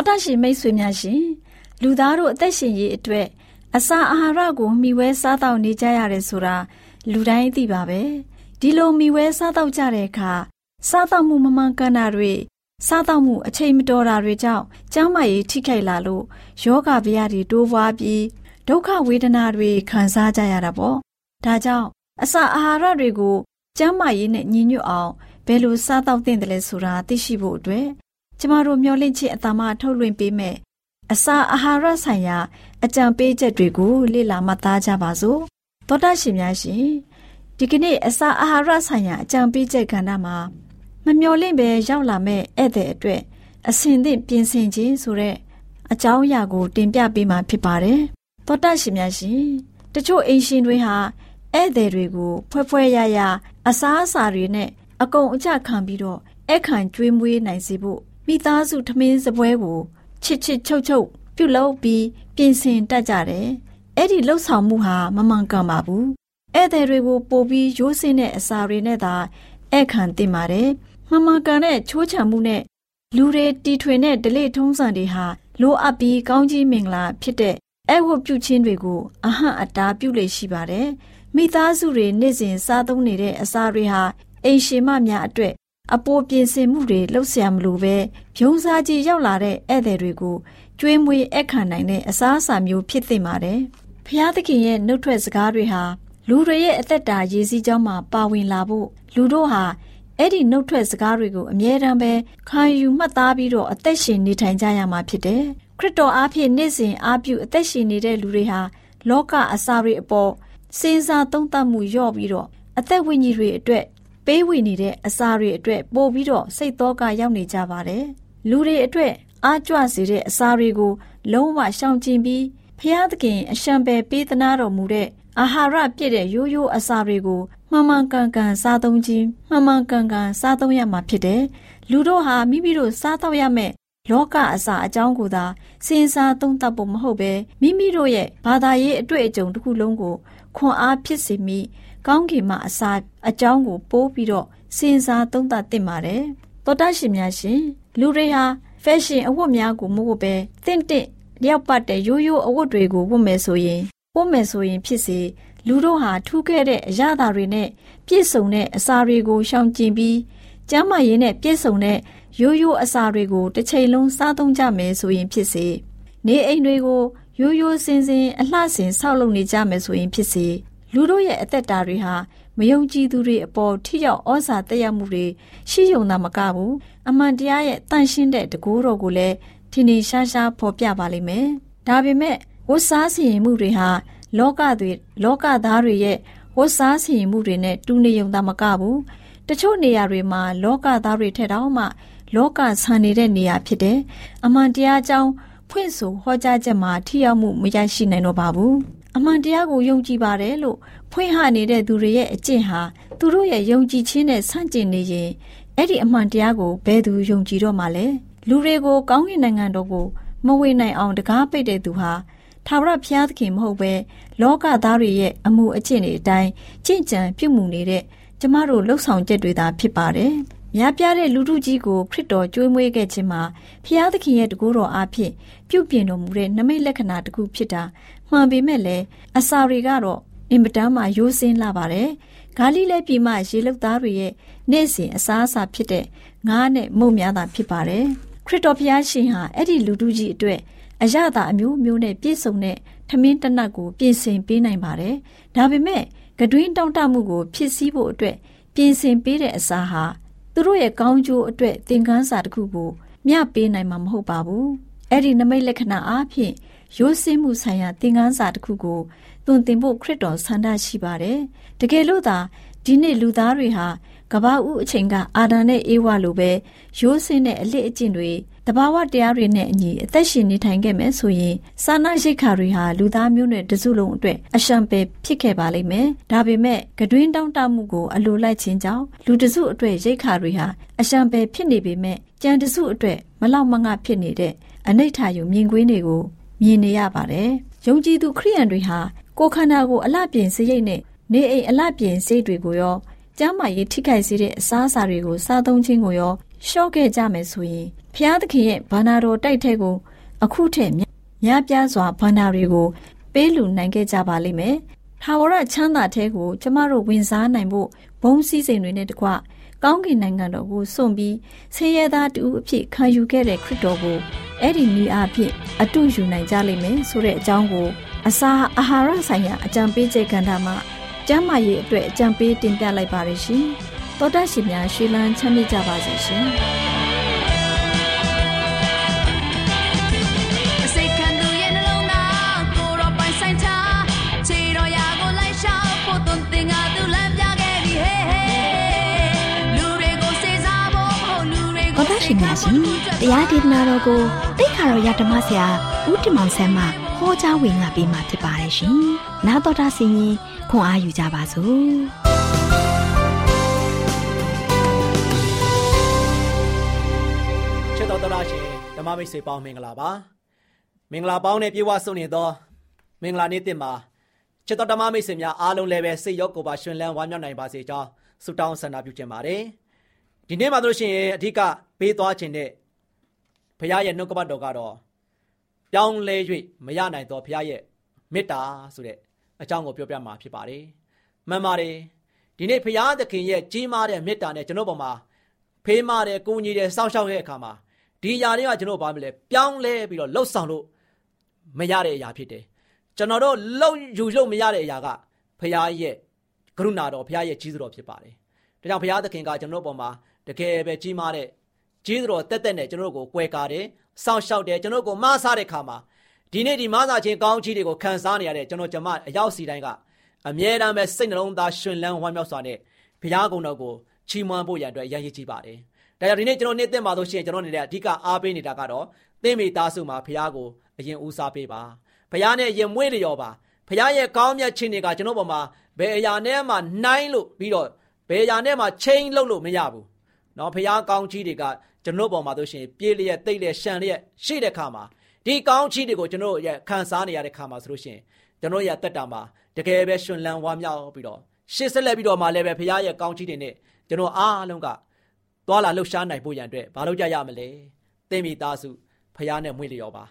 သောတာရှင်မိတ်ဆွေများရှင်လူသားတို့အသက်ရှင်ရေးအတွက်အစာအာဟာရကိုမျှဝဲစားတောက်နေကြရတယ်ဆိုတာလူတိုင်းသိပါပဲဒီလိုမျှဝဲစားတောက်ကြတဲ့အခါစားတောက်မှုမမှန်ကန်တာတွေစားတောက်မှုအချိန်မတော်တာတွေကြောင့်ကျန်းမာရေးထိခိုက်လာလို့ယောဂဗျာတွေတိုးပွားပြီးဒုက္ခဝေဒနာတွေခံစားကြရတာပေါ့ဒါကြောင့်အစာအာဟာရတွေကိုကျန်းမာရေးနဲ့ညီညွတ်အောင်ဘယ်လိုစားတောက်သင့်တယ်လဲဆိုတာသိရှိဖို့အတွက် ကျမတို့မျှဝင့်ခြင်းအတမထုတ်လွှင့်ပေးမယ်အစာအာဟာရဆိုင်ရာ အကြံပေးချက်တွေကိုလေ့လာမှတ်သားကြပါစို့သောတာရှင်များရှင်ဒီကနေ့အစာအာဟာရဆိုင်ရာအကြံပေးချက်ကဏ္ဍမှာမမျော်လင့်ပဲရောက်လာမဲ့ဧည့်သည်အတွက်အစင်သင့်ပြင်ဆင်ခြင်းဆိုတဲ့အကြောင်းအရာကို တင်ပြပေးမှာဖြစ်ပါတယ်သောတာရှင်များရှင်တချို့အိမ်ရှင်တွေဟာဧည့်သည်တွေကိုဖွဲဖွဲရရအစားအစာတွေနဲ့အကုန်အကျခံပြီးတော့အခန့်ကျွေးမွေးနိုင်စေဖို့ မိသားစုထမင်းစပွဲကိုချစ်ချစ်ချုပ်ချုပ်ပြုလုပ်ပြီးပြင်ဆင်တတ်ကြတယ်။အဲ့ဒီလှုပ်ဆောင်မှုဟာမမှန်ကန်ပါဘူး။ဧည့်သည်တွေကိုပို့ပြီးရိုးစင်းတဲ့အစာတွေနဲ့သာအခန့်တင်ပါတယ်။မမှန်ကန်တဲ့ချိုးချံမှုနဲ့လူတွေတီထွင်တဲ့ဒလိထုံးစံတွေဟာလိုအပ်ပြီးကောင်းကြီးမင်္ဂလာဖြစ်တဲ့အဲ့ဝတ်ပြုခြင်းတွေကိုအဟန့်အတားပြုလေရှိပါတယ်။မိသားစုတွေနေ့စဉ်စားသုံးနေတဲ့အစာတွေဟာအိမ်ရှင်မများအတွက် အပေါ်ပြင်ဆင်မှုတွေလှုပ်ရှားမလို့ပဲဖြုံစားကြီးရောက်လာတဲ့ဧည့်သည်တွေကိုကျွေးမွေးအခခံနိုင်တဲ့အစားအစာမျိုးဖြစ်သင့်ပါတယ်။ဖျားသခင်ရဲ့နှုတ်ထွက်စကားတွေဟာလူတွေရဲ့အသက်တာရည်စည်းကြောင်းမှာပါဝင်လာဖို့လူတို့ဟာအဲ့ဒီနှုတ်ထွက်စကားတွေကိုအမြဲတမ်းပဲခံယူမှတ်သားပြီးတော့အသက်ရှင်နေထိုင်ကြရမှာဖြစ်တယ်။ခရစ်တော်အားဖြင့်နေ့စဉ်အားပြုအသက်ရှင်နေတဲ့လူတွေဟာလောကအစာတွေအပေါ်စဉ်းစားသုံးသပ်မှုလျော့ပြီးတော့အသက်ဝိညာဉ်တွေအတွက် ပေးဝေနေတဲ့အစာတွေအတွက်ပို့ပြီးတော့စိတ်သောကရောက်နေကြပါတယ်။လူတွေအတွက်အားကြွစေတဲ့အစာတွေကို လုံးဝရှောင်ကျဉ်ပြီးဖျားသခင်အရှံပယ်ပေးသနာတော်မူတဲ့အာဟာရပြည့်တဲ့ရိုးရိုးအစာတွေကိုမှန်မှန်ကန်ကန်စားသုံးခြင်းမှန်မှန်ကန်ကန်စားသုံးရမှာဖြစ်တယ်။လူတို့ဟာမိမိတို့စားတော့ရမယ့်လောကအစာအကြောင်းကိုသာစဉ်းစားသုံးသပ်ဖို့မဟုတ်ပဲမိမိတို့ရဲ့ဘာသာရေးအတွေ့အကြုံတစ်ခုလုံးကိုခွန်အားဖြစ်စေမိ ကောင်းကင်မှာအစာအကြောင်းကိုပိုးပြီးတော့စဉ်းစားသုံးသပ်သင့်ပါတယ်။သောတာရှင်များရှင်လူတွေဟာဖက်ရှင်အဝတ်များကိုမဟုတ်ပဲတင့်တင့်လျောက်ပတ်တဲ့ရိုးရိုးအဝတ်တွေကိုဝတ်မယ်ဆိုရင်ဝတ်မယ်ဆိုရင်ဖြစ်စေလူတို့ဟာထူးခဲ့တဲ့အရာသာတွေနဲ့ပြည့်စုံတဲ့အစာတွေကိုရှောင်ကျဉ်ပြီးကျမ်းမာရေးနဲ့ပြည့်စုံတဲ့ရိုးရိုးအစာတွေကိုတစ်ချိန်လုံးစားသုံးကြမယ်ဆိုရင်ဖြစ်စေနေအိမ်တွေကိုရိုးရိုးစင်စင်အလှဆင်ဆောက်လုပ်နေကြမယ်ဆိုရင်ဖြစ်စေ လူတို့ရဲ့အသက်တာတွေဟာမယုံကြည်သူတွေအပေါ်ထိရောက်ဩဇာတက်ရောက်မှုတွေရှိယုံတာမကဘူးအမှန်တရားရဲ့တန်ရှင်းတဲ့တကူတော်ကိုလည်းထင်ထင်ရှားရှားဖော်ပြပါလိမ့်မယ်။ဒါပေမဲ့ဝတ်စားစီရင်မှုတွေဟာလောကတွေလောကသားတွေရဲ့ဝတ်စားစီရင်မှုတွေနဲ့တူနေုံသာမကဘူး။တချို့နေရာတွေမှာလောကသားတွေထက်တောင်မှလောကဆန်နေတဲ့နေရာဖြစ်တယ်။အမှန်တရားကြောင်းဖွင့်ဆိုဟောကြားချက်မှာထိရောက်မှုမရရှိနိုင်တော့ပါဘူး။ အမှန်တရားကိုယုံကြည်ပါတယ်လို့ဖွင့်ဟနေတဲ့သူတွေရဲ့အကျင့်ဟာသူတို့ရဲ့ယုံကြည်ခြင်းနဲ့ဆန့်ကျင်နေရင်အဲ့ဒီအမှန်တရားကိုဘယ်သူယုံကြည်တော့မှလဲလူတွေကိုကောင်းကင်နိုင်ငံတော်ကိုမဝေနိုင်အောင်တကားပိတ်တဲ့သူဟာထာဝရဘုရားသခင်မဟုတ်ပဲလောကသားတွေရဲ့အမှုအကျင့်တွေအတိုင်းကြင့်ကြံပြုမှုနေတဲ့ကျမတို့လှုပ်ဆောင်ချက်တွေသာဖြစ်ပါတယ်။ များပြားတဲ့လူထုကြီးကိုခရစ်တော်ကြွေးမွေးခဲ့ခြင်းမှာဘုရားသခင်ရဲ့တကူတော်အားဖြင့်ပြုပြင်တော်မူတဲ့နမိတ်လက္ခဏာတစ်ခုဖြစ်တာမှန်ပေမဲ့လည်းအစာတွေကတော့အင်မတန်မှရိုးစင်းလာပါတယ်။ဂါလိလဲပြည်မှရေလုတ်သားတွေရဲ့နေ့စဉ်အစားအစာဖြစ်တဲ့ငါးနဲ့မုံများသာဖြစ်ပါတယ်။ခရစ်တော်ဘုရားရှင်ဟာအဲ့ဒီလူထုကြီးအတွက်အရသာအမျိုးမျိုးနဲ့ပြည့်စုံတဲ့ထမင်းတနတ်ကိုပြင်ဆင်ပေးနိုင်ပါတယ်။ဒါပေမဲ့ကတွင်းတောင့်တမှုကို ဖြစ်စည်းဖို့အတွက်ပြင်ဆင်ပေးတဲ့အစားဟာ သူတို့ရဲ့ကောင်းကျိုးအတွက်သင်ခန်းစာတစ်ခုကိုမျှပေးနိုင်မှာမဟုတ်ပါဘူး။အဲ့ဒီနမိတ်လက္ခဏာအားဖြင့်ရိုးစင်းမှုဆိုင်ရာသင်ခန်းစာတစ်ခုကိုသွန်သင်ဖို့ခရစ်တော်ဆန္ဒရှိပါတယ်။တကယ်လို့သာဒီနေ့လူသားတွေဟာကဘာဦးအချိန်ကအာဒံနဲ့အေဝါလိုပဲရိုးစင်းတဲ့အလစ်အကျင့်တွေ တဘာဝတရားတွေနဲ့အညီအသက်ရှင်နေထိုင်ခဲ့မယ်ဆိုရင်စာနာရိတ်ခါတွေဟာလူသားမျိုးနွယ်တစုလုံးအတွက်အရှံပယ်ဖြစ်ခဲ့ပါလိမ့်မယ်။ဒါပေမဲ့ကတွင်းတောင်းတမှုကိုအလိုလိုက်ခြင်းကြောင့်လူတစုအတွက်ရိတ်ခါတွေဟာအရှံပယ်ဖြစ်နေပေမဲ့ကြံတစုအတွက်မလောက်မငှဖြစ်နေတဲ့အနိဋ္ဌာယုံမြင်ကွင်းတွေကိုမြင်နေရပါတယ်။ယုံကြည်သူခရိယန်တွေဟာကိုယ်ခန္ဓာကိုအလှပြင်စရိတ်နဲ့နေအိမ်အလှပြင်စိတ်တွေကိုရောကျမ်းမာရေးထိခိုက်စေတဲ့အစားအစာတွေကိုစားသုံးခြင်းကိုရော ရှော့ခဲ့ကြမယ်ဆိုရင်ဖျားသခင်ရဲ့ဘာနာတော်တိုက်ထဲကို အခုထက်များပြားစွာဘာနာတွေကို ပေးလူနိုင်ခဲ့ကြပါလိမ့်မယ်။ထာဝရချမ်းသာထဲကိုကျမတို့ဝင်စားနိုင်ဖို့ဘုံစည်းစိမ်တွေနဲ့တကွကောင်းကင်နိုင်ငံတော်ကိုစွန့်ပြီးဆင်းရဲသားတူအဖြစ်ခံယူခဲ့တဲ့ခရစ်တော်ကိုအဲ့ဒီနီးအားဖြင့်အတူယူနိုင်ကြလိမ့်မယ်ဆိုတဲ့အကြောင်းကို အစာအာဟာရဆိုင်ရာအကြံပေးချက်ကဏ္ဍမှာကျမ်းမာရေးအတွက်အကြံပေးတင်ပြလိုက်ပါရရှင်။ သောတရှင်များရှေးလန်းချမ်းမြေ့ကြပါစေရှင်။ရှင်များရှင်တရားဒေသနာတော်ကိုတိတ်ခါတော်ရဓမ္မဆရာဦးတင်မောင်ဆန်းမှဟောကြားဝင်ငါပေးมาဖြစ်ပါတယ်ရှင်။နာတော်တာဆင်ရင်ခွန်အားယူကြပါစို့။ချစ် ဓမ္မမိတ်ဆွေပေါင်းမင်္ဂလာပါ။မင်္ဂလာပေါင်းနဲ့ပြေဝဆုံနေသောမင်္ဂလာနေ့တင်မှာချစ်တော်ဓမ္မမိတ်ဆွေများအားလုံးလည်းပဲစိတ်ရောကိုယ်ပါရှင်လန်းဝမ်းမြောက်နိုင်ပါစေကြောင်းဆုတောင်းဆန္ဒပြုချင်ပါတယ်။ဒီနေ့မှာတို့ရှင်အဓိကပေးသွားခြင်းတဲ့ဘုရားရဲ့နှုတ်ကပတ်တော်ကတော့ပြောင်းလဲ၍မရနိုင်သောဘုရားရဲ့မေတ္တာဆိုတဲ့အကြောင်းကိုပြောပြမှာဖြစ်ပါတယ်။မှန်ပါတယ်။ဒီနေ့ဘုရားသခင်ရဲ့ကြီးမားတဲ့မေတ္တာနဲ့ကျွန်တော်ပေါ်မှာဖေးမာတဲ့ကိုကြီးတဲ့စောင့်ရှောက်ရဲ့အခါမှာ ဒီຢာတွေကကျွန်တော်ဘာမလဲပြောင်းလဲပြီးတော့လှုပ်ဆောင်လို့မရတဲ့အရာဖြစ်တယ်။ကျွန်တော်တို့လှုပ်ယူလို့မရတဲ့အရာကဘုရားရဲ့ကရုဏာတော်ဘုရားရဲ့ကြီးစွာတော်ဖြစ်ပါတယ်။ဒါကြောင့်ဘုရားသခင်ကကျွန်တော်ပေါ်မှာတကယ်ပဲကြီးမားတဲ့ကြီးတော်တက်တက်နဲ့ကျွန်တော်တို့ကိုကွဲကားတယ်စောင့်ရှောက်တယ်ကျွန်တော်တို့ကိုမဆားတဲ့ခါမှာဒီနေ့ဒီမဆားခြင်းကောင်းချီးတွေကိုခံစားနေရတဲ့ကျွန်တော်ကျမအရောက်စီတိုင်းကအမြဲတမ်းပဲစိတ်နှလုံးသားရှင်လန်းဝမ်းမြောက်စွာနဲ့ဘုရားကုံတော်ကိုချီးမွမ်းဖို့ရန်အတွက်ရည်ရည်ကြီးပါတယ်။ ဒါကြောင့်ဒီနေ့ကျွန်တော်နေ့သက်မှာဆိုရှင်ကျွန်တော်နေတဲ့အဓိကအားပေးနေတာကတော့သင်မိသားစုမှာဘုရားကိုအရင်ဦးစားပေးပါ။ဘုရားနဲ့ရင်မွေးလျော်ပါ။ဘုရားရဲ့ကောင်းမြတ်ခြင်းတွေကကျွန်တော်ပေါ်မှာဘယ်အရာနဲ့မှနိုင်လို့ပြီးတော့ဘယ်အရာနဲ့မှချိန်လို့လို့မရဘူး။နော်ဘုရားကောင်းကြီးတွေကကျွန်တော်ပေါ်မှာဆိုရှင်ပြေးလျက်တိတ်လျက်ရှံလျက်ရှိတဲ့ခါမှာဒီကောင်းချီးတွေကိုကျွန်တော်ရဲ့ခံစားနေရတဲ့ခါမှာဆိုလို့ရှိရင်ကျွန်တော်ရဲ့တက်တာမှာတကယ်ပဲရှင်လန်းဝါမြောက်ပြီးတော့ရှေ့ဆက်လက်ပြီးတော့မှလည်းပဲဖရားရဲ့ကောင်းချီးတွေနဲ့ကျွန်တော်အားလုံးက သွာလာလှုပ်ရှားနိုင်ဖို့ရန်အတွက်ဘာလုပ်ကြရမလဲသင်မိသားစုဖရားနဲ့မွေးလျော်ပါ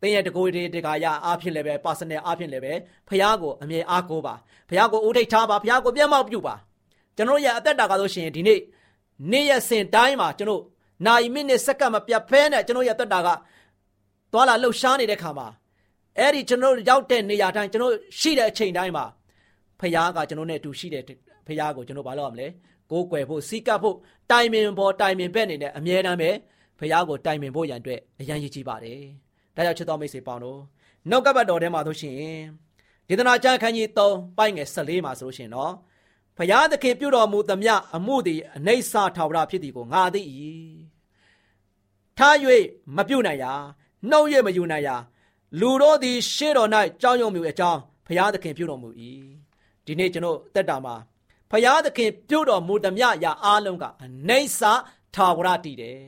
သင်ရဲ့တကိုယ်တည်းတကာရအားဖြင့်လည်းပဲ personal အားဖြင့်လည်းပဲဖရားကိုအမြဲအားကိုးပါဖရားကိုဦးထိတ်ထားပါဖရားကိုပြတ်မောက်ပြုပါကျွန်တော်ရဲ့အသက်တာကဆိုရှင်ဒီနေ့နေ့ရက်စဉ်တိုင်းမှာကျွန်တော်နိုင်မိနစ်စက္ကန့်မပြတ်ဖဲနဲ့ကျွန်တော်ရဲ့အသက်တာကသွာလာလှုပ်ရှားနေတဲ့ခါမှာအဲ့ဒီကျွန်တော်ရောက်တဲ့နေရာတိုင်းကျွန်တော်ရှိတဲ့အချိန်တိုင်းမှာဖခင်ကကျွန်တော်နဲ့အတူရှိတဲ့ဖခင်ကိုကျွန်တော်ဘာလုပ်ရမလဲ ကိုးကွယ်ဖို့စီကပ်ဖို့တိုင်ပင်ပေါ်တိုင်ပင်ဘက်နေနဲ့အမြဲတမ်းပဲဖခင်ကိုတိုင်ပင်ဖို့ရန်အတွက်အရန်ရည်ကြီးပါတယ်ဒါကြောင့်ချစ်တော်မိတ်ဆွေပေါင်းတို့နှုတ်ကပတ်တော်ထဲမှာဆိုရှင်ဒေသနာကျမ်းခန်းကြီး3ပိုက်ငယ်14မှာဆိုလို့ရှင်နော်ဖျားသခင်ပြုတော်မူသမျှအမှုသည်အနေဆာထာဝရဖြစ်သည်ကိုငါသိ၏ထား၍မပြုတ်နိုင်ရာနှုတ်၍မယူနိုင်ရာလူတို့သည်ရှေ့တော်၌ကြောင်းရွံ့မှုအကြောင်းဖျားသခင်ပြုတော်မူ၏ဒီနေ့ကျွန်တော်တက်တာမှာ ဖျားသခင်ပြုတော်မူသမျှရာအားလုံးကအနေဆာထာဝရတည်တယ်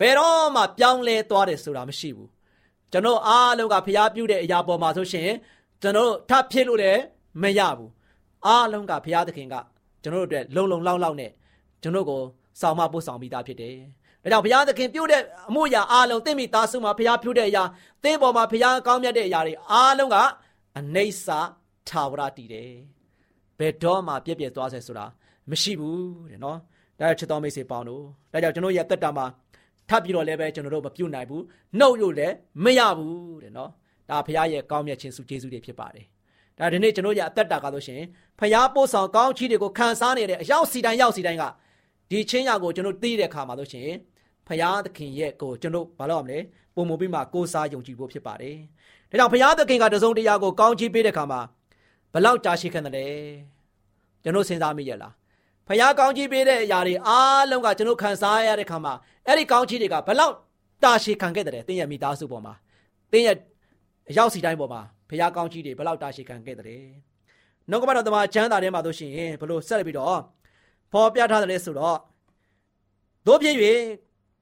ဘယ်တော့မှပြောင်းလဲသွားတယ်ဆိုတာမရှိဘူးကျွန်တော်အားလုံးကဖျားပြုတဲ့အရာပေါ်မှာဆိုရှင်ကျွန်တော်ထပ်ဖြစ်လို့လည်းမရဘူးအားလုံးကဘုရားသခင်ကကျွန်တော်တို့အတွက်လုံလုံလောက်လောက်နဲ့ကျွန်တော်ကိုဆောင်မပို့ဆောင်ပြီးသားဖြစ်တယ်။ဒါကြောင့်ဘုရားသခင်ပြုတဲ့အမှုရာအားလုံးသင်မိသားစုမှာဘုရားပြုတဲ့အရာသင်ပေါ်မှာဘုရားကောင်းမြတ်တဲ့အရာတွေအားလုံးကအနိစ္စထာဝရတည်တယ်။ ဘယ်တော့မှပြည့်ပြည့်သွားစေဆိုတာမရှိဘူးတဲ့နော်။ဒါကြောင့်ချစ်တော်မိတ်ဆွေပေါင်းတို့ဒါကြောင့်ကျွန်တော်ရဲ့တက်တာမှာထပ်ပြီးတော့လည်းပဲကျွန်တော်တို့မပြုတ်နိုင်ဘူး။နှုတ်လို့လည်းမရဘူးတဲ့နော်။ဒါဘုရားရဲ့ကောင်းမြတ်ခြင်းစုကျေးဇူးတွေဖြစ်ပါတယ်။ဒါဒီနေ့ကျွန်တော်ရအသက်တာကားလို့ရှင်ဖျားပို့ဆောင်ကောင်းချီးတွေကိုခံစားနေတဲ့အရောက်စီတိုင်းရောက်စီတိုင်းကဒီချင်းရကိုကျွန်တော်သိတဲ့ခါမှာလို့ရှင်ဖျားသခင်ရဲ့ကိုကျွန်တော်ဘာလို့ရမလဲပုံမပြီးမှကိုးစားယုံကြည်ဖို့ဖြစ်ပါတယ်ဒါကြောင့်ဖျားသခင်ကတစုံတရာကိုကောင်းချီးပေးတဲ့ခါမှာ ဘလောက်ကြာရှိခံတယ်ကျွန်တော်စဉ်းစားမိရလားဖျားကောင်းချီးပေးတဲ့အရာတွေအားလုံးကကျွန်တော်ခံစားရတဲ့ခါမှာအဲ့ဒီကောင်းချီးတွေကဘလောက်တာရှည်ခံခဲ့တယ်တင်းရဲ့မိသားစုပေါ်မှာတင်းရဲ့အရောက်စီတိုင်းပေါ်မှာဘုရားကောင်းကြီးတွေဘလောက်တာရှိခံခဲ့တဲ့နှုတ်ကပတ်တော်တမန်ကျမ်းစာထဲမှာဆိုရှင်ဘလို့ဆက်ပြီးတော့ဖော်ပြထားတယ်ဆိုတော့တို့ဖြစ်၍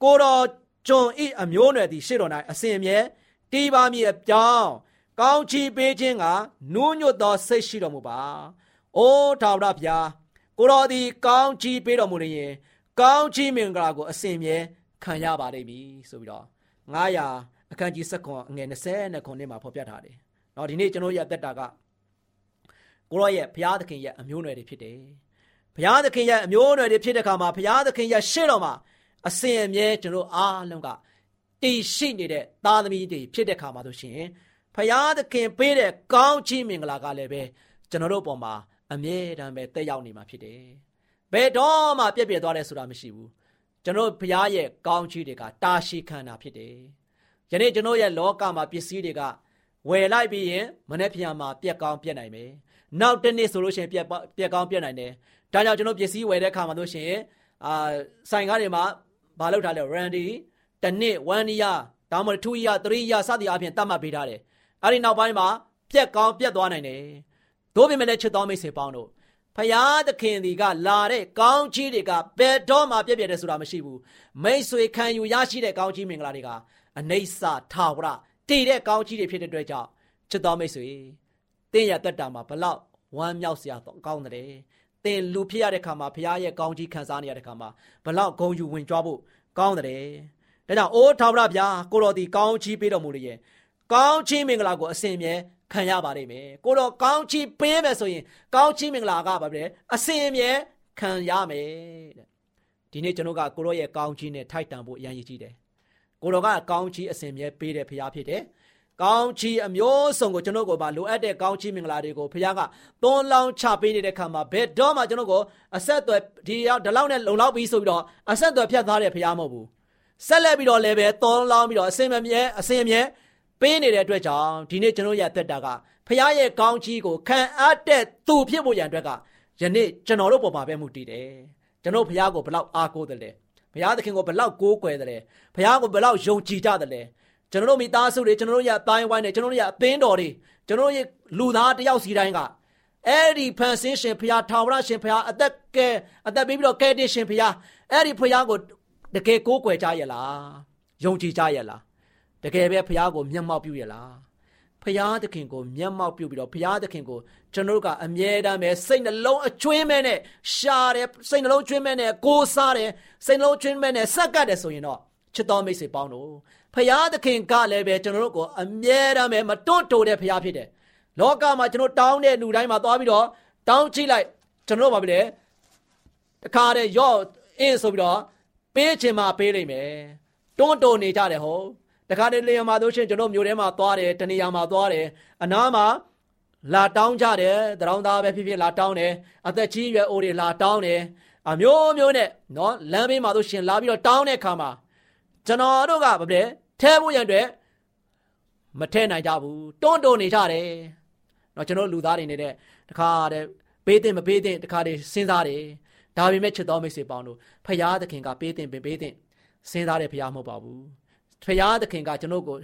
ကိုတော်ကျွန်ဤအမျိုးနွယ်သည်ရှေ့တော်၌အစဉ်အမြဲတီးပါမည်အကြောင်း ကောင်းချီးပေးခြင်းကနူးညွတ်သောစိတ်ရှိတော်မူပါ။အိုးထာဝရဘုရားကိုတော်သည်ကောင်းချီးပေးတော်မူလျင်ကောင်းချီးမင်္ဂလာကိုအစဉ်အမြဲခံရပါလိမ့်မည်ဆိုပြီးတော့900အခန်းကြီး7ခွန်အငယ်20နဲ့ခွန်ထဲမှာဖော်ပြထားတယ်။နော်ဒီနေ့ကျွန်တော်ရဲ့အသက်တာကကိုရောရဲ့ဘုရားသခင်ရဲ့အမျိုးအနွယ်တွေဖြစ်တယ်ဘုရားသခင်ရဲ့အမျိုးအနွယ်တွေဖြစ်တဲ့အခါမှာဘုရားသခင်ရဲ့ရှေ့တော်မှာအစဉ်အမြဲကျွန်တော်အားလုံးကတည်ရှိနေတဲ့သားသမီးတွေဖြစ်တဲ့အခါမှာဆိုရှင် ဘုရားသခင်ပေးတဲ့ကောင်းချီးမင်္ဂလာကလည်းပဲကျွန်တော်တို့ပေါ်မှာအမြဲတမ်းပဲတက်ရောက်နေမှာဖြစ်တယ်ဘယ်တော့မှပြည့်ပြည့်သွားတယ်ဆိုတာမရှိဘူးကျွန်တော်ဘုရားရဲ့ကောင်းချီးတွေကတာရှိခန္ဓာဖြစ်တယ်ယနေ့ကျွန်တော်ရဲ့လောကမှာပစ္စည်းတွေကဝယ်လိုက်ပြီးရင်မနေ့ပြန်မှာပြက်ကောင်းပြက်နိုင်မယ်။နောက်တစ်နေ့ဆိုလို့ရှိရင်ပြက်ပြက်ကောင်းပြက်နိုင်တယ်။ဒါကြောင့်ကျွန်တော်ပစ္စည်းဝယ်တဲ့အခါမှာလို့ရှိရင်အာဆိုင်ကားတွေမှာမလုပ်ထားလဲ Randy တစ်နှစ်1 year ဒါမှမဟုတ်2 year 3 year စသည်အပြင်တတ်မှတ်ပေးထားတယ်။ အဲဒီနောက်ပိုင်းမှာပြက်ကောင်းပြက်သွားနိုင်တယ်။တို့ပြင်မဲ့ချစ်တော်မိတ်ဆွေပေါင်းတို့ဖယားသခင်ဒီကလာတဲ့ကောင်းချီးတွေကဘယ်တော့မှပြည့်ပြည့်တယ်ဆိုတာမရှိဘူးမိတ်ဆွေခံယူရရှိတဲ့ကောင်းချီးမင်္ဂလာတွေကအနိစ္စထာဝရတည်တဲ့ကောင်းကြီးတွေဖြစ်တဲ့အတွက်ကြောင့်ချစ်တော်မိတ်ဆွေတင်းရတက်တာမှာဘလောက်ဝမ်းမြောက်စရာကောင်းတယ်တင်လူဖြစ်ရတဲ့ခါမှာဘုရားရဲ့ကောင်းကြီးခံစားနေရတဲ့ခါမှာဘလောက်ဂုံယူဝင်ကြွားဖို့ကောင်းတယ်ဒါကြောင့်အိုးထာဝရဗျာကိုတော်ဒီကောင်းချီးပေးတော်မူလျင် ကောင်းချီးမင်္ဂလာကိုအစဉ်မြဲခံရပါလိမ့်မယ်ကိုတော်ကောင်းချီးပေးမယ်ဆိုရင်ကောင်းချီးမင်္ဂလာကဘာပဲအစဉ်မြဲခံရမယ်တဲ့ဒီနေ့ကျွန်တော်ကကိုတော်ရဲ့ကောင်းချီးနဲ့ထိုက်တန်ဖို့အရန်ရည်ကြီးတယ်ကိုတော်ကကောင်းချီးအစဉ်မြဲပေးတဲ့ဖရားဖြစ်တယ်။ကောင်းချီးအမျိုးစုံကိုကျွန်တော်ကိုပါလိုအပ်တဲ့ကောင်းချီးမင်္ဂလာတွေကိုဖရားကသွန်းလောင်းချပေးနေတဲ့ခါမှာဘယ်တော့မှကျွန်တော်ကိုအဆက်အသွယ်ဒီရောက်ဒီလောက်နဲ့လုံလောက်ပြီးဆိုပြီးတော့အဆက်အသွယ်ဖြတ်သားတဲ့ဖရားမဟုတ်ဘူး။ဆက်လက်ပြီးတော့လည်းပဲသွန်းလောင်းပြီးတော့အစဉ်မမြဲအစဉ်မြဲ ပေးနေတဲ့အတွက်ကြောင့်ဒီနေ့ကျွန်တော်ရသက်တာကဖရားရဲ့ကောင်းချီးကိုခံအပ်တဲ့သူဖြစ်ဖို့ရန်အတွက်ကယနေ့ကျွန်တော်တို့ပေါ်မှာပဲမှုတည်တယ်။ကျွန်တော်ဖရားကိုဘယ်လောက်အားကိုးတယ်လဲ။ဘုရားသခင်ကိုဘလောက်ကိုးကွယ်တယ်ဘုရားကိုဘလောက်ယုံကြည်ကြတယ်ကျွန်တော်တို့မိသားစုတွေကျွန်တော်တို့ရဲ့အတိုင်းဝိုင်းတွေကျွန်တော်တို့ရဲ့အသင်းတော်တွေကျွန်တော်တို့ရဲ့လူသားတယောက်စီတိုင်းကအဲ့ဒီဖန်ဆင်းရှင်ဘုရားထာဝရရှင်ဘုရားအသက်ကဲအသက်ပေးပြီးတော့ကဲတင်ရှင်ဘုရားအဲ့ဒီဘုရားကိုတကယ်ကိုးကွယ်ကြရလားယုံကြည်ကြရလား တကယ်ပဲဘုရားကိုမျက်မှောက်ပြုရလားဖရာသခင်ကိုမျက်မှောက်ပြုပြီးတော့ဖရာသခင်ကိုကျွန်တော်တို့ကအမြဲတမ်းပဲစိတ်နှလုံးအကျွင်းမဲ့နဲ့ရှာတယ်စိတ်နှလုံးကျွင်းမဲ့နဲ့ကိုးစားတယ်စိတ်နှလုံးကျွင်းမဲ့နဲ့စက်ကတ်တယ်ဆိုရင်တော့ချစ်တော်မိတ်ဆွေပေါင်းတို့ဖရာသခင်ကလည်းပဲကျွန်တော်တို့ကိုအမြဲတမ်းပဲမတွန့်တိုတဲ့ဖရာဖြစ်တယ်လောကမှာကျွန်တော်တောင်းတဲ့လူတိုင်းမှာသွားပြီးတော့တောင်းကြည့်လိုက်ကျွန်တော်တို့ဘာဖြစ်လဲတခါတည်းရော့အင်းဆိုပြီးတော့ပေးချင်မှပေးနိုင်မယ်တွန့်တိုနေကြတယ်ဟုတ် တခါတည်းလေယာဉ်မှာတို့ရှင်ကျွန်တော်မျိုးထဲမှာသွားတယ်တနေရာမှာသွားတယ်အနားမှာလာတောင်းကြတယ်တရောင်းသားပဲဖြစ်ဖြစ်လာတောင်းတယ်အသက်ကြီးရွယ်အိုတွေလာတောင်းတယ်အမျိုးမျိုးနဲ့နော်လမ်းဘေးမှာတို့ရှင်လာပြီးတော့တောင်းတဲ့အခါမှာကျွန်တော်တို့ကဗပလဲထဲဖို့ရန်အတွက်မထဲနိုင်ကြဘူးတွန်းတွန်းနေကြတယ်နော်ကျွန်တော်လူသားတွေနေတဲ့တခါတည်းပေးတဲ့မပေးတဲ့တခါတည်းစဉ်းစားတယ်ဒါပေမဲ့ချစ်တော်မိတ်ဆွေပေါင်းတို့ဖရာသခင်ကပေးတဲ့ပေးတဲ့စဉ်းစားတဲ့ဖရာမဟုတ်ပါဘူး ဖရာသခင်ကကျွန်တော်ကို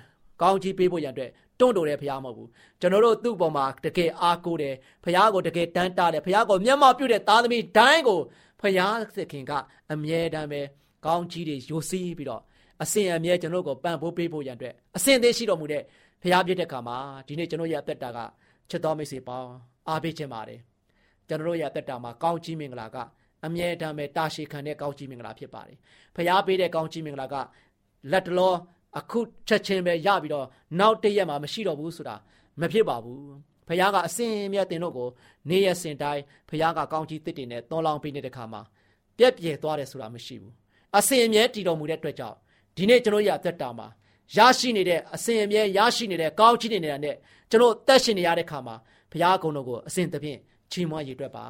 ကောင်းချီးပေးဖို့ရန်အတွက်တွန့်တိုတဲ့ဖရားမဟုတ်ဘူးကျွန်တော်တို့သူ့ပေါ်မှာတကယ်အားကိုးတယ်ဖရားကိုတကယ်တန်းတားတယ်ဖရားကိုမျက်မှောက်ပြုတဲ့သားသမီးတိုင်းကိုဖရားသခင်ကအမြဲတမ်းပဲကောင်းကြီးတွေယိုစီးပြီးတော့အစဉ်အမြဲကျွန်တော်ကိုပံ့ပိုးပေးဖို့ရန်အတွက်အစဉ်သေးရှိတော်မူတဲ့ဖရားပြတဲ့ခါမှာဒီနေ့ကျွန်တော်ရဲ့အသက်တာကချစ်တော်မိတ်ဆွေပေါင်းအားပေးခြင်းပါတယ်ကျွန်တော်ရဲ့အသက်တာမှာကောင်းကြီးမင်္ဂလာကအမြဲတမ်းပဲတာရှည်ခံတဲ့ကောင်းကြီးမင်္ဂလာဖြစ်ပါတယ်ဖရားပေးတဲ့ကောင်းကြီးမင်္ဂလာက လက်တလောအခုချက်ချင်းပဲရပြီးတော့နောက်တရက်မှာမရှိတော့ဘူးဆိုတာမဖြစ်ပါဘူးဖခင်ကအစင်မြတ်တင်တို့ကိုနေရစင်တိုင်းဖခင်ကကောင်းကြီးတစ်တင်နဲ့သွန်လောင်းပေးနေတဲ့ခါမှာပြက်ပြဲသွားတယ်ဆိုတာမရှိဘူးအစင်အမြဲတည်တော်မူတဲ့အတွက်ကြောင့်ဒီနေ့ကျွန်တော်ရအသက်တာမှာရရှိနေတဲ့အစင်အမြဲရရှိနေတဲ့ကောင်းချီးနေတဲ့နဲ့ကျွန်တော်တက်ရှင်နေရတဲ့ခါမှာဘုရားကုံတော်ကိုအစဉ်သဖြင့်ချီးမွမ်းရည်တွက်ပါ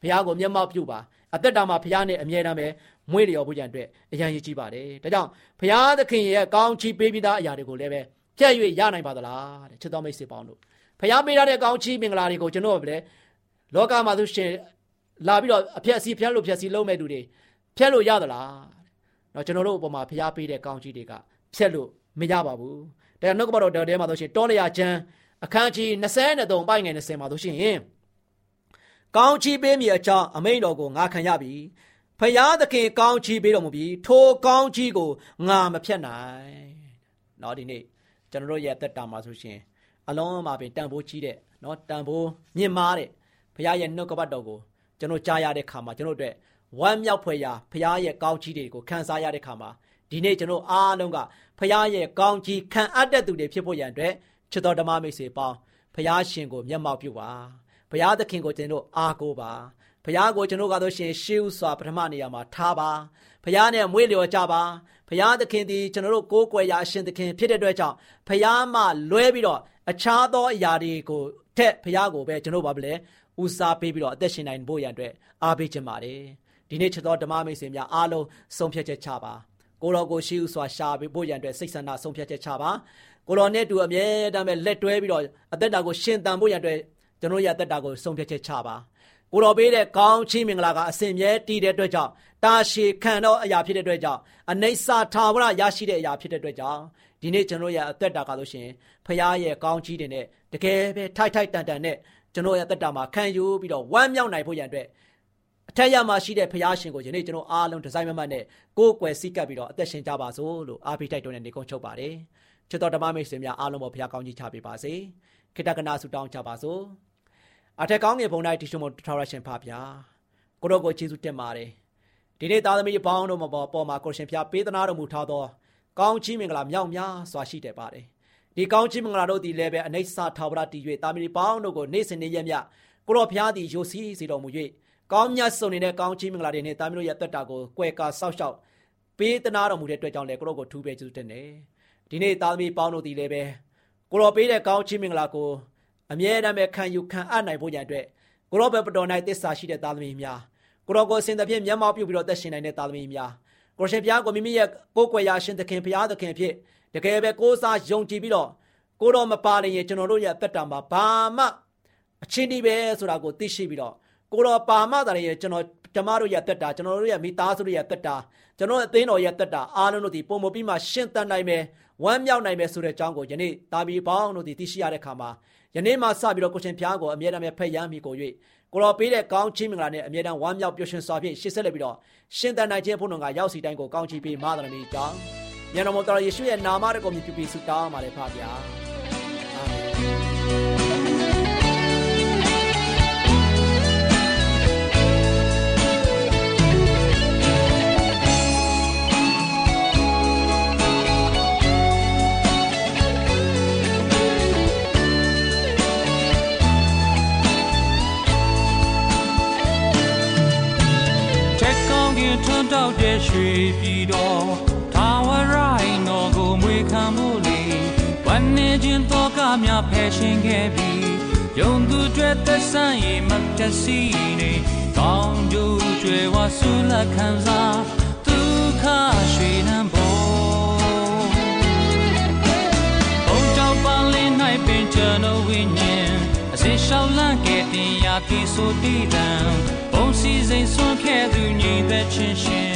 ဘုရားကိုမျက်မှောက်ပြုပါအသက်တာမှာဘုရားနဲ့အမြဲတမ်းပဲ မွေးလျော်ဖို့ကြံအတွက်အရန်ရည်ကြီးပါတယ်ဒါကြောင့်ဘုရားသခင်ရဲ့ကောင်းချီးပေးပြီးသားအရာတွေကိုလည်းပဲပြည့်၍ရနိုင်ပါသလားတဲ့ချစ်တော်မိတ်ဆွေပေါင်းတို့ဘုရားပေးထားတဲ့ကောင်းချီးမင်္ဂလာတွေကိုကျွန်တော်လည်းလောကမှာဆိုရှင်လာပြီးတော့အဖြက်စီးဖြတ်လို့ဖြက်စီးလုံးမဲ့သူတွေဖြတ်လို့ရသလားတော့ကျွန်တော်တို့အပေါ်မှာဘုရားပေးတဲ့ကောင်းချီးတွေကဖြတ်လို့မရပါဘူးဒါနှုတ်ကပတော်တော်ထဲမှာဆိုရှင်တောလျာကျမ်းအခန်းကြီး23ပိုင်းငယ်20မှာဆိုရှင်ကောင်းချီးပေးမိအကြောင်းအမိန်တော်ကိုငါခံရပြီ ဖယားသခင်ကောင်းချီးပေးတော်မူပြီးထိုကောင်းချီးကိုငါမဖြတ်နိုင်။နော်ဒီနေ့ကျွန်တော်တို့ရဲ့အသက်တာမှာဆိုရှင်အလုံးမှာပင်တန်ဖိုးကြီးတဲ့နော်တန်ဖိုးမြင့်မားတဲ့ဖယားရဲ့နှုတ်ကပတ်တော်ကိုကျွန်တော်ကြားရတဲ့ခါမှာကျွန်တော်တို့အတွက်ဝမ်းမြောက်ဖွယ်ရာဖရားရဲ့ကောင်းချီးတွေကိုခံစားရတဲ့ခါမှာဒီနေ့ကျွန်တော်အားလုံးကဖရားရဲ့ကောင်းချီးခံအပ်တဲ့သူတွေဖြစ်ဖို့ရန်အတွက်ချစ်တော်ဓမ္မမိတ်ဆွေပေါင်းဖရားရှင်ကိုမျက်မှောက်ပြုပါဖရားသခင်ကိုကျွန်တော်အားကိုးပါ ဘုရားကိုကျွန်တော်ကတော့ရှင်ရှေးဥစွာပထမနေရာမှာထားပါဘုရားနဲ့မွေးလျော်ကြပါဘုရားသခင်ဒီကျွန်တော်တို့ကိုးကွယ်ရာအရှင်သခင်ဖြစ်တဲ့အတွက်ကြောင့်ဘုရားမှလွဲပြီးတော့အခြားသောအရာတွေကိုထက်ဘုရားကိုပဲကျွန်တော်ပါဗလဲဦးစားပေးပြီးတော့အသက်ရှင်နိုင်ဖို့ရန်အတွက်အားပေးခြင်းပါတယ်ဒီနေ့ချက်တော်ဓမ္မမိတ်ဆွေများအားလုံးဆုံးဖြတ်ချက်ချပါကိုတော်ကိုရှိဥစွာရှာပေးဖို့ရန်အတွက်စိတ်ဆန္ဒဆုံးဖြတ်ချက်ချပါကိုတော်နဲ့တူအမြဲတမ်းပဲလက်တွဲပြီးတော့အသက်တာကိုရှင်သန်ဖို့ရန်အတွက်ကျွန်တော်ရအသက်တာကိုဆုံးဖြတ်ချက်ချပါ ကိုတော်ပေးတဲ့ကောင်းချီးမင်္ဂလာကအစဉ်မြဲတည်တဲ့အတွက်ကြောင့်တာရှည်ခံသောအရာဖြစ်တဲ့အတွက်ကြောင့်အနိစ္စထာဝရရရှိတဲ့အရာဖြစ်တဲ့အတွက်ကြောင့်ဒီနေ့ကျွန်တော်ရဲ့အသက်တာကလို့ရှင်ဖခင်ရဲ့ကောင်းချီးတွေနဲ့တကယ်ပဲထိုက်ထိုက်တန်တန်နဲ့ကျွန်တော်ရဲ့အသက်တာမှာခံယူပြီးတော့ဝမ်းမြောက်နိုင်ဖို့ရန်အတွက်အထက်ရမှာရှိတဲ့ဖခင်ရှင်ကိုယနေ့ကျွန်တော်အားလုံးဒီဇိုင်းမမတ်နဲ့ကိုယ်ကွယ်စိတ်ကပ်ပြီးတော့အသက်ရှင်ကြပါစို့လို့အားပေးတိုက်တွန်းတဲ့နေကုန်းချုပ်ပါတယ်ချစ်တော်ဓမ္မမိတ်ဆွေများအားလုံးပေါ်ဖခင်ကောင်းကြီးချပေးပါစေခိတ္တကနာဆုတောင်းကြပါစို့ အထက်ကောင်းငယ်ဘုံတိုင်းတီရှုံမထာဝရရှင်ဖပါဗျာကိုတော့ကိုကျေးဇူးတင်ပါတယ်ဒီနေ့သားသမီးပေါင်းတို့မှာပေါ်မှာကိုရှင်ဖျားပေးသနာတော်မူထားသောကောင်းချီးမင်္ဂလာမြောက်များစွာရှိတယ်ပါတယ်ဒီကောင်းချီးမင်္ဂလာတို့ဒီလည်းပဲအနိစ္စထာဝရတည်၍သားသမီးပေါင်းတို့ကိုနေ့စဉ်နေ့ရက်မြကိုတော့ဖျားသည်ယိုစီးစေတော်မူ၍ကောင်းမြတ်စုံနေတဲ့ကောင်းချီးမင်္ဂလာတွေနဲ့သားသမီးတို့ရဲ့တက်တာကိုကွယ်ကာဆောက်ရှောက်ပေးသနာတော်မူတဲ့အတွက်ကြောင့်လည်းကိုတော့ကိုထူးပဲကျေးဇူးတင်တယ်ဒီနေ့သားသမီးပေါင်းတို့ဒီလည်းပဲကိုတော့ပေးတဲ့ကောင်းချီးမင်္ဂလာကို အမြဲတမ်းပဲခံယူခံအပ်နိုင်ဖို့ကြံအတွက်ကိုရောဘပတော်၌တစ္ဆာရှိတဲ့သားသမီးများကိုရောကိုစင်သဖြင့်မျက်မှောက်ပြုပြီးတော့သက်ရှင်နိုင်တဲ့သားသမီးများကိုရှင်ဘုရားကိုမိမိရဲ့ကိုယ်ကွယ်ရာရှင်သခင်ဘုရားသခင်ဖြစ်တကယ်ပဲကိုးစားယုံကြည်ပြီးတော့ကိုတော်မပါရင်ကျွန်တော်တို့ရဲ့အသက်တာမှာဘာမှအချင်းဒီပဲဆိုတာကိုသိရှိပြီးတော့ကိုတော်ပါမှသာရင်ကျွန်တော်ဓမ္မတို့ရဲ့အသက်တာကျွန်တော်တို့ရဲ့မိသားစုတို့ရဲ့အသက်တာကျွန်တော်အသင်းတော်ရဲ့အသက်တာအားလုံးတို့ဒီပုံမပြီးမှရှင်းတတ်နိုင်မယ်ဝမ်းမြောက်နိုင်မယ်ဆိုတဲ့အကြောင်းကိုယနေ့တာဘီပေါင်းတို့ဒီသိရှိရတဲ့ခါမှာယနေ့မှစပြီးတော့ကိုရှင်ဖျားကိုအမြဲတမ်းဖက်ရမ်းမိကို၍ကိုတော်ပေးတဲ့ကောင်းချီးမင်္ဂလာနဲ့အမြဲတမ်းဝမ်းမြောက်ပျော်ရွှင်စွာဖြင့်ရှေ့ဆက်လက်ပြီးတော့ရှင်တန်နိုင်ခြင်းဖို့တော်ကရောက်စီတိုင်းကိုကောင်းချီးပေးမှတော်မူကြောင်းမြန်တော်မတော်ယေရှုရဲ့နာမတော်ကိုမြည်ပြီးဆုတောင်းပါလေဖပါဗျာအာမင် ရွှေပြည်တော်ထာဝရိုင်းတော်ကိုမွေခံမှုလေဝမ်းနေခြင်းတော့ကများဖယ်ရှင်ခဲ့ပြီးယုံသူတွေသက်ဆိုင်ရင်မတစီနေကောင်းကျိုးကျွယ်ဝဆူလက်ခံစားဒုက္ခရွှေနံပေါ်ဘုံကြောင့်ပန်းလေး၌ပင်ကျွန်တော်ဝိညာဉ်အစင်ရှောင်းလန့်ခဲ့တင်ရာပြေဆိုတည်တံဘုံစီစိန်ဆွန့်ခဲ့သူညီသက်ချင်းရှင်လူလူတိုင်းဖြစ်နုံ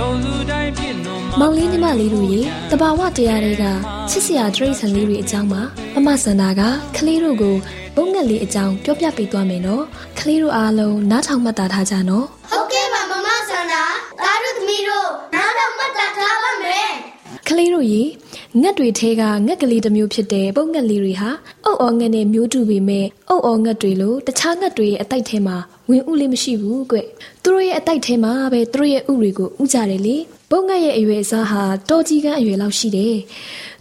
မောင်လေးညီမလေးတို့ရေတဘာဝတရားတွေကချစ်စရာတရိတ်ဆန်လေးတွေအကြောင်းပါမမစန္ဒာကကလေးတို့ကိုဘုံငက်လေးအကြောင်းပြောပြပေးသွားမယ်နော်ကလေးတို့အားလုံးနားထောင်မှတ်သားထားကြနော်ဟုတ်ကဲ့ပါမမဆန္ဒာဒါတို့သမီးတို့နားတော့မှတ်သားထားပါမယ်ကလေးတို့ရေ ငက်တွေထဲကငက်ကလေးတစ်မျိုးဖြစ်တဲ့ပုံငက်လေးတွေဟာအုတ်အော်ငက်နဲ့မျိုးတူပေမဲ့အုတ်အော်ငက်တွေလိုတခြားငက်တွေရဲ့အတိုက်ထဲမှာဝင်ဥလေးမရှိဘူးကွသူတို့ရဲ့အတိုက်ထဲမှာပဲသူတို့ရဲ့ဥတွေကိုဥကြတယ်လေပုံငက်ရဲ့အရွယ်အစားဟာတော်ကြီးကန်းအရွယ်လောက်ရှိတယ်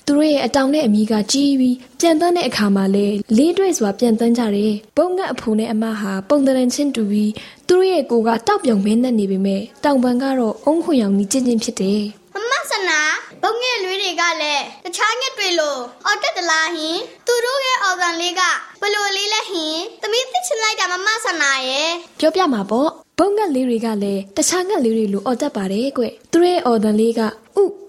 သူတို့ရဲ့အတောင်နဲ့အမီကကြီးပြီးပြန်တန်းတဲ့အခါမှာလဲလေးတွေ့စွာပြန်တန်းကြတယ်ပုံငက်အဖိုနဲ့အမဟာပုံတရန်ချင်းတူပြီးသူတို့ရဲ့ကိုယ်ကတောက်ပြောင်မင်းနဲ့နေပေမဲ့တောင်ပံကတော့အုံးခွင်ရောင်ကြီးကျဉ်ချင်းဖြစ်တယ် မမဆန္ဒာဘုံငယ်လွေးတွေကလည်းတခြားငက်တွေလိုအော်တက်တလားဟင်သူတို့ရဲ့အော်ဂန်လေးကဘလို့လေးလဲဟင်သမီးသိချင်လိုက်တာမမဆန္ဒာရဲ့ပြောပြမှာပေါ့ဘုံငက်လေးတွေကလည်းတခြားငက်လေးတွေလိုအော်တတ်ပါတယ်ကွသူတို့ရဲ့အော်တန်လေးကဥ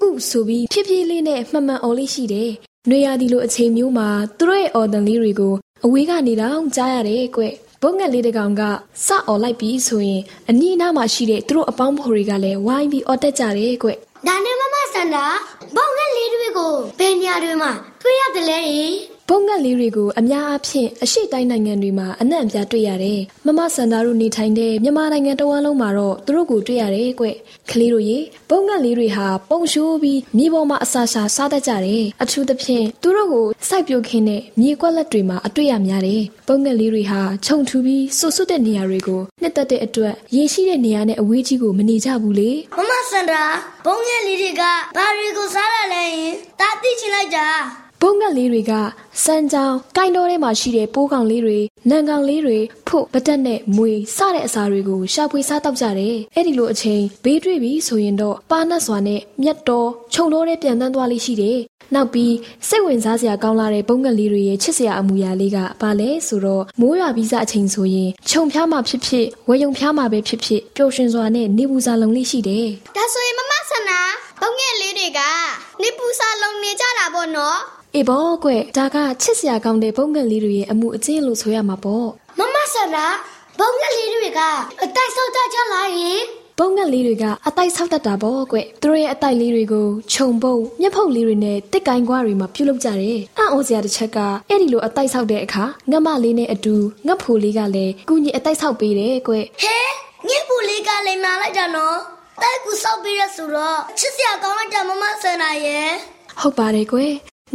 ဥဆိုပြီးဖြည်းဖြည်းလေးနဲ့မှန်မှန်အော်လေးရှိတယ်။နွေရာသီလိုအချိန်မျိုးမှာသူတို့ရဲ့အော်တန်လေးတွေကိုအဝေးကနေတော့ကြားရတယ်ကွဘုံငက်လေးတစ်ကောင်ကစအော်လိုက်ပြီးဆိုရင်အနီးအနားမှာရှိတဲ့သူတို့အပေါင်းဖော်တွေကလည်းဝိုင်းပြီးအော်တက်ကြတယ်ကွ ဒါနဲ့မမဆန္ဒာဘုံငယ်လေးတွေကိုဘယ်နေရာတွေမှာတွေ့ရတယ်လဲ ဟင်ဘုံငက်လေးတွေကိုအများအားဖြင့်အရှိတိုင်းနိုင်ငံတွေမှာအနှံ့အပြားတွေ့ရတယ်။မမစန္ဒာတို့နေထိုင်တဲ့မြန်မာနိုင်ငံတဝန်းလုံးမှာတော့သူတို့ကိုတွေ့ရတယ်ကွ။ကလေးတို့ရေဘုံငက်လေးတွေဟာပုံရှိုးပြီးမြေပေါ်မှာအစာရှာစားတတ်ကြတယ်။အထူးသဖြင့်သူတို့ကိုစိုက်ပျိုးခင်းတဲ့မြေကွက်လက်တွေမှာအတွေ့ရများတယ်။ဘုံငက်လေးတွေဟာခြုံထူပြီးဆူဆွတ်တဲ့နေရာတွေကိုနှစ်သက်တဲ့အတွက်ရေရှိတဲ့နေရာနဲ့အဝေးကြီးကိုမနေကြဘူးလေ။မမစန္ဒာဘုံငယ်လေးတွေကဘာတွေကိုစားရလဲဟင်ဒါသိချင်လိုက်တာ ဘုံငက်လေးတွေကစမ်းကြောင်းကိုင်းတော်ထဲမှာရှိတဲ့ပိုးကောင်လေးတွေနံကောင်လေးတွေဖို့ပတက်နဲ့မွေစတဲ့အစာတွေကိုရှာဖွေစားတောက်ကြတယ်အဲ့ဒီလိုအချိန်ဘေးတွေ့ပြီဆိုရင်တော့ပါနတ်စွာနဲ့မြတ်တော်ခြုံတော်တဲ့ပြန်တန်းသွားလေးရှိတယ်နောက်ပြီးစိတ်ဝင်စားစရာကောင်းလာတဲ့ဘုံငက်လေးတွေရဲ့ချစ်စရာအမူအရာလေးကဘာလဲဆိုတော့မိုးရွာပြီးစားအချိန်ဆိုရင်ခြုံဖျားမှဖြစ်ဖြစ်ဝေယုံဖျားမှပဲဖြစ်ဖြစ်ပျော်ရွှင်စွာနဲ့နေပူစာလုံးလေးရှိတယ်ဒါဆိုရင်မမဆန္ဒာဘုံငယ်လေးတွေကနေပူစာလုံးနေကြတာပေါ့နော် အေးဘောကွဒါကချစ်စရာကောင်းတဲ့ဘုံငက်လေးတွေရဲ့အမှုအကျင့်လို့ဆိုရမှာပေါ့မမဆန္ဒာဘုံငယ်လေးတွေကအတိုက်ဆောက်ကြကြလားဟင်ပုံငက်လေးတွေကအတိုက်ဆောက်တတ်တာပေါ့ကွသူတို့ရဲ့အတိုက်လေးတွေကိုခြုံပုတ်မျက်ဖုတ်လေးတွေနဲ့တစ်ကိုင်းကွားတွေမှာပြုလုပ်ကြတယ်အံ့ဩစရာတစ်ချက်ကအဲ့ဒီလိုအတိုက်ဆောက်တဲ့အခါငတ်မလေးနဲ့အတူငတ်ဖိုလေးကလည်းကုညီအတိုက်ဆောက်ပေးတယ်ကွဟဲညစ်ပူလေးကလည်းနားလိုက်တာနော်တိုက်ကူဆောက်ပြီးရဆိုတော့ချစ်စရာကောင်းလိုက်တာမမဆန္ဒာရဲ့ဟုတ်ပါတယ်ကွ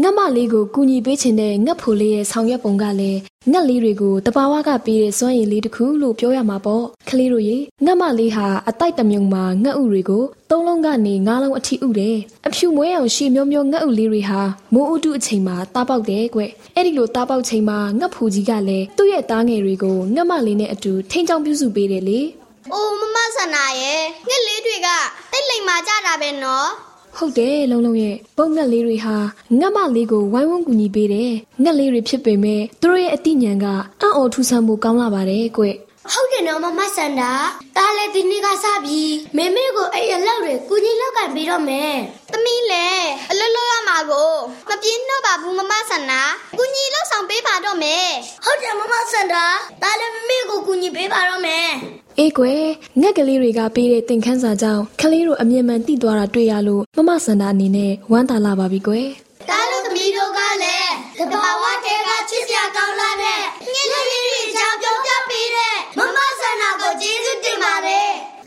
ငတ်မလေးကိုကူညီပေးခြင်းတဲ့ငတ်ဖိုလေးရဲ့ဆောင်ရွက်ပုံကလည်းငတ်လေးတွေကိုတဘာဝကပေးတဲ့စွမ်းရည်လေးတစ်ခုလို့ပြောရမှာပေါ့ကလေးတို့ရေငတ်မလေးဟာအတိုက်တစ်မြုံမှာငတ်ဥတွေကိုသုံးလုံးကနေငါးလုံးအထိဥတယ်အဖြူမွဲအောင်ရှည်မျိုးမျိုးငတ်ဥလေးတွေဟာမိုးဥတုအချိန်မှာတားပေါက်တယ်ကွအဲ့ဒီလိုတားပေါက်ချိန်မှာငတ်ဖူကြီးကလည်းသူ့ရဲ့သားငယ်တွေကိုငတ်မလေးနဲ့အတူထိန်းချောင်းပြုစုပေးတယ်လေ။အိုးမမဆန္ဒာရဲ့ငှက်လေးတွေကတိတ်လိမ်မာကြတာပဲနော် ဟုတ်တယ်လုံးလုံးရဲ့ပုံငက်လေးတွေဟာငတ်မလေးကိုဝိုင်းဝန်းကူညီပေးတယ်ငက်လေးတွေဖြစ်ပေမဲ့သူတို့ရဲ့အသိဉာဏ်ကအံ့ဩထူးဆန်းမှုကောင်းလာပါတယ်ကွ။ ဟုတ်တယ်နော်မမဆန္ဒာ။ဒါလည်းဒီနေ့ကစပြီးမေမေကိုအဲ့အလောက်တွေကုကြီးလောက်ကင်ပြီးတော့မယ်။သမီးလည်းအလွတ်လွတ်ရမှာကိုမပြင်းတော့ပါဘူးမမဆန္ဒာ။ကုကြီးလောက်ဆောင်ပေးပါတော့မယ်။ဟုတ်တယ်မမဆန္ဒာ။ဒါလည်းမေမေကိုကုကြီးပေးပါတော့မယ်။အေးကွယ်ငက်ကလေးတွေကပေးတဲ့သင်ခန်းစာကြောင့်ကလေးတို့အမြင်မှန်သိသွားတာတွေ့ရလို့မမစန္ဒာအနေနဲ့ဝမ်းသာလာပါပြီကွယ်ဒါလို့သမီးတို့ကလည်းတဘာဝတဲကချစ်စရာကောင်းလာတဲ့ငင်းလေးလေးအ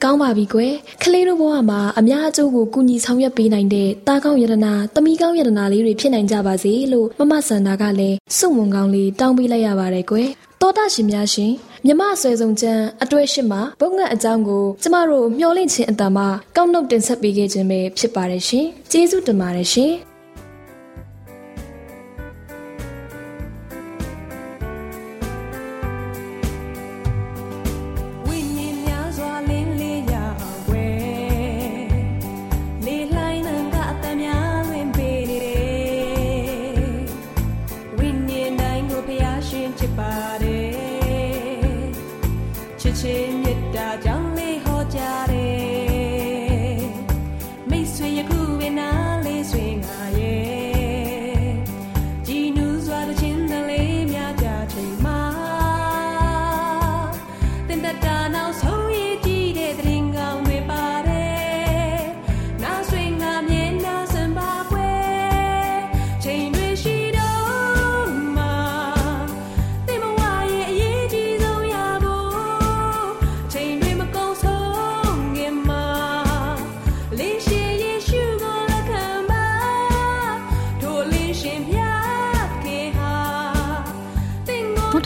ကြောင်းပြောပြပေးတဲ့မမဆန္ဒကိုကျေးဇူးတင်ပါတယ်ကောင်းပါပြီကွယ်ခလေးတို့ဘဝမှာအများအကျိုးကိုကူညီဆောင်ရွက်ပေးနိုင်တဲ့တာကောင်းယတနာတမီကောင်းယတနာလေးတွေဖြစ်နိုင်ကြပါစေလို့မမဆန္ဒာကလည်းစုံဝန်ကောင်းလေးတောင်းပေးလိုက်ရပါတယ်ကွယ်တောတာရှင်များရှင်မြမဆွေစုံချမ်းအတွဲရှိမှာဘုံငတ်အကြောင်းကိုကျမတို့မျှော်လင့်ခြင်းအတ္တမှာကောက်နှုတ်တင်ဆက်ပေးခဲ့ခြင်းပဲဖြစ်ပါတယ်ရှင်ကျေးဇူးတင်ပါတယ်ရှင် gente.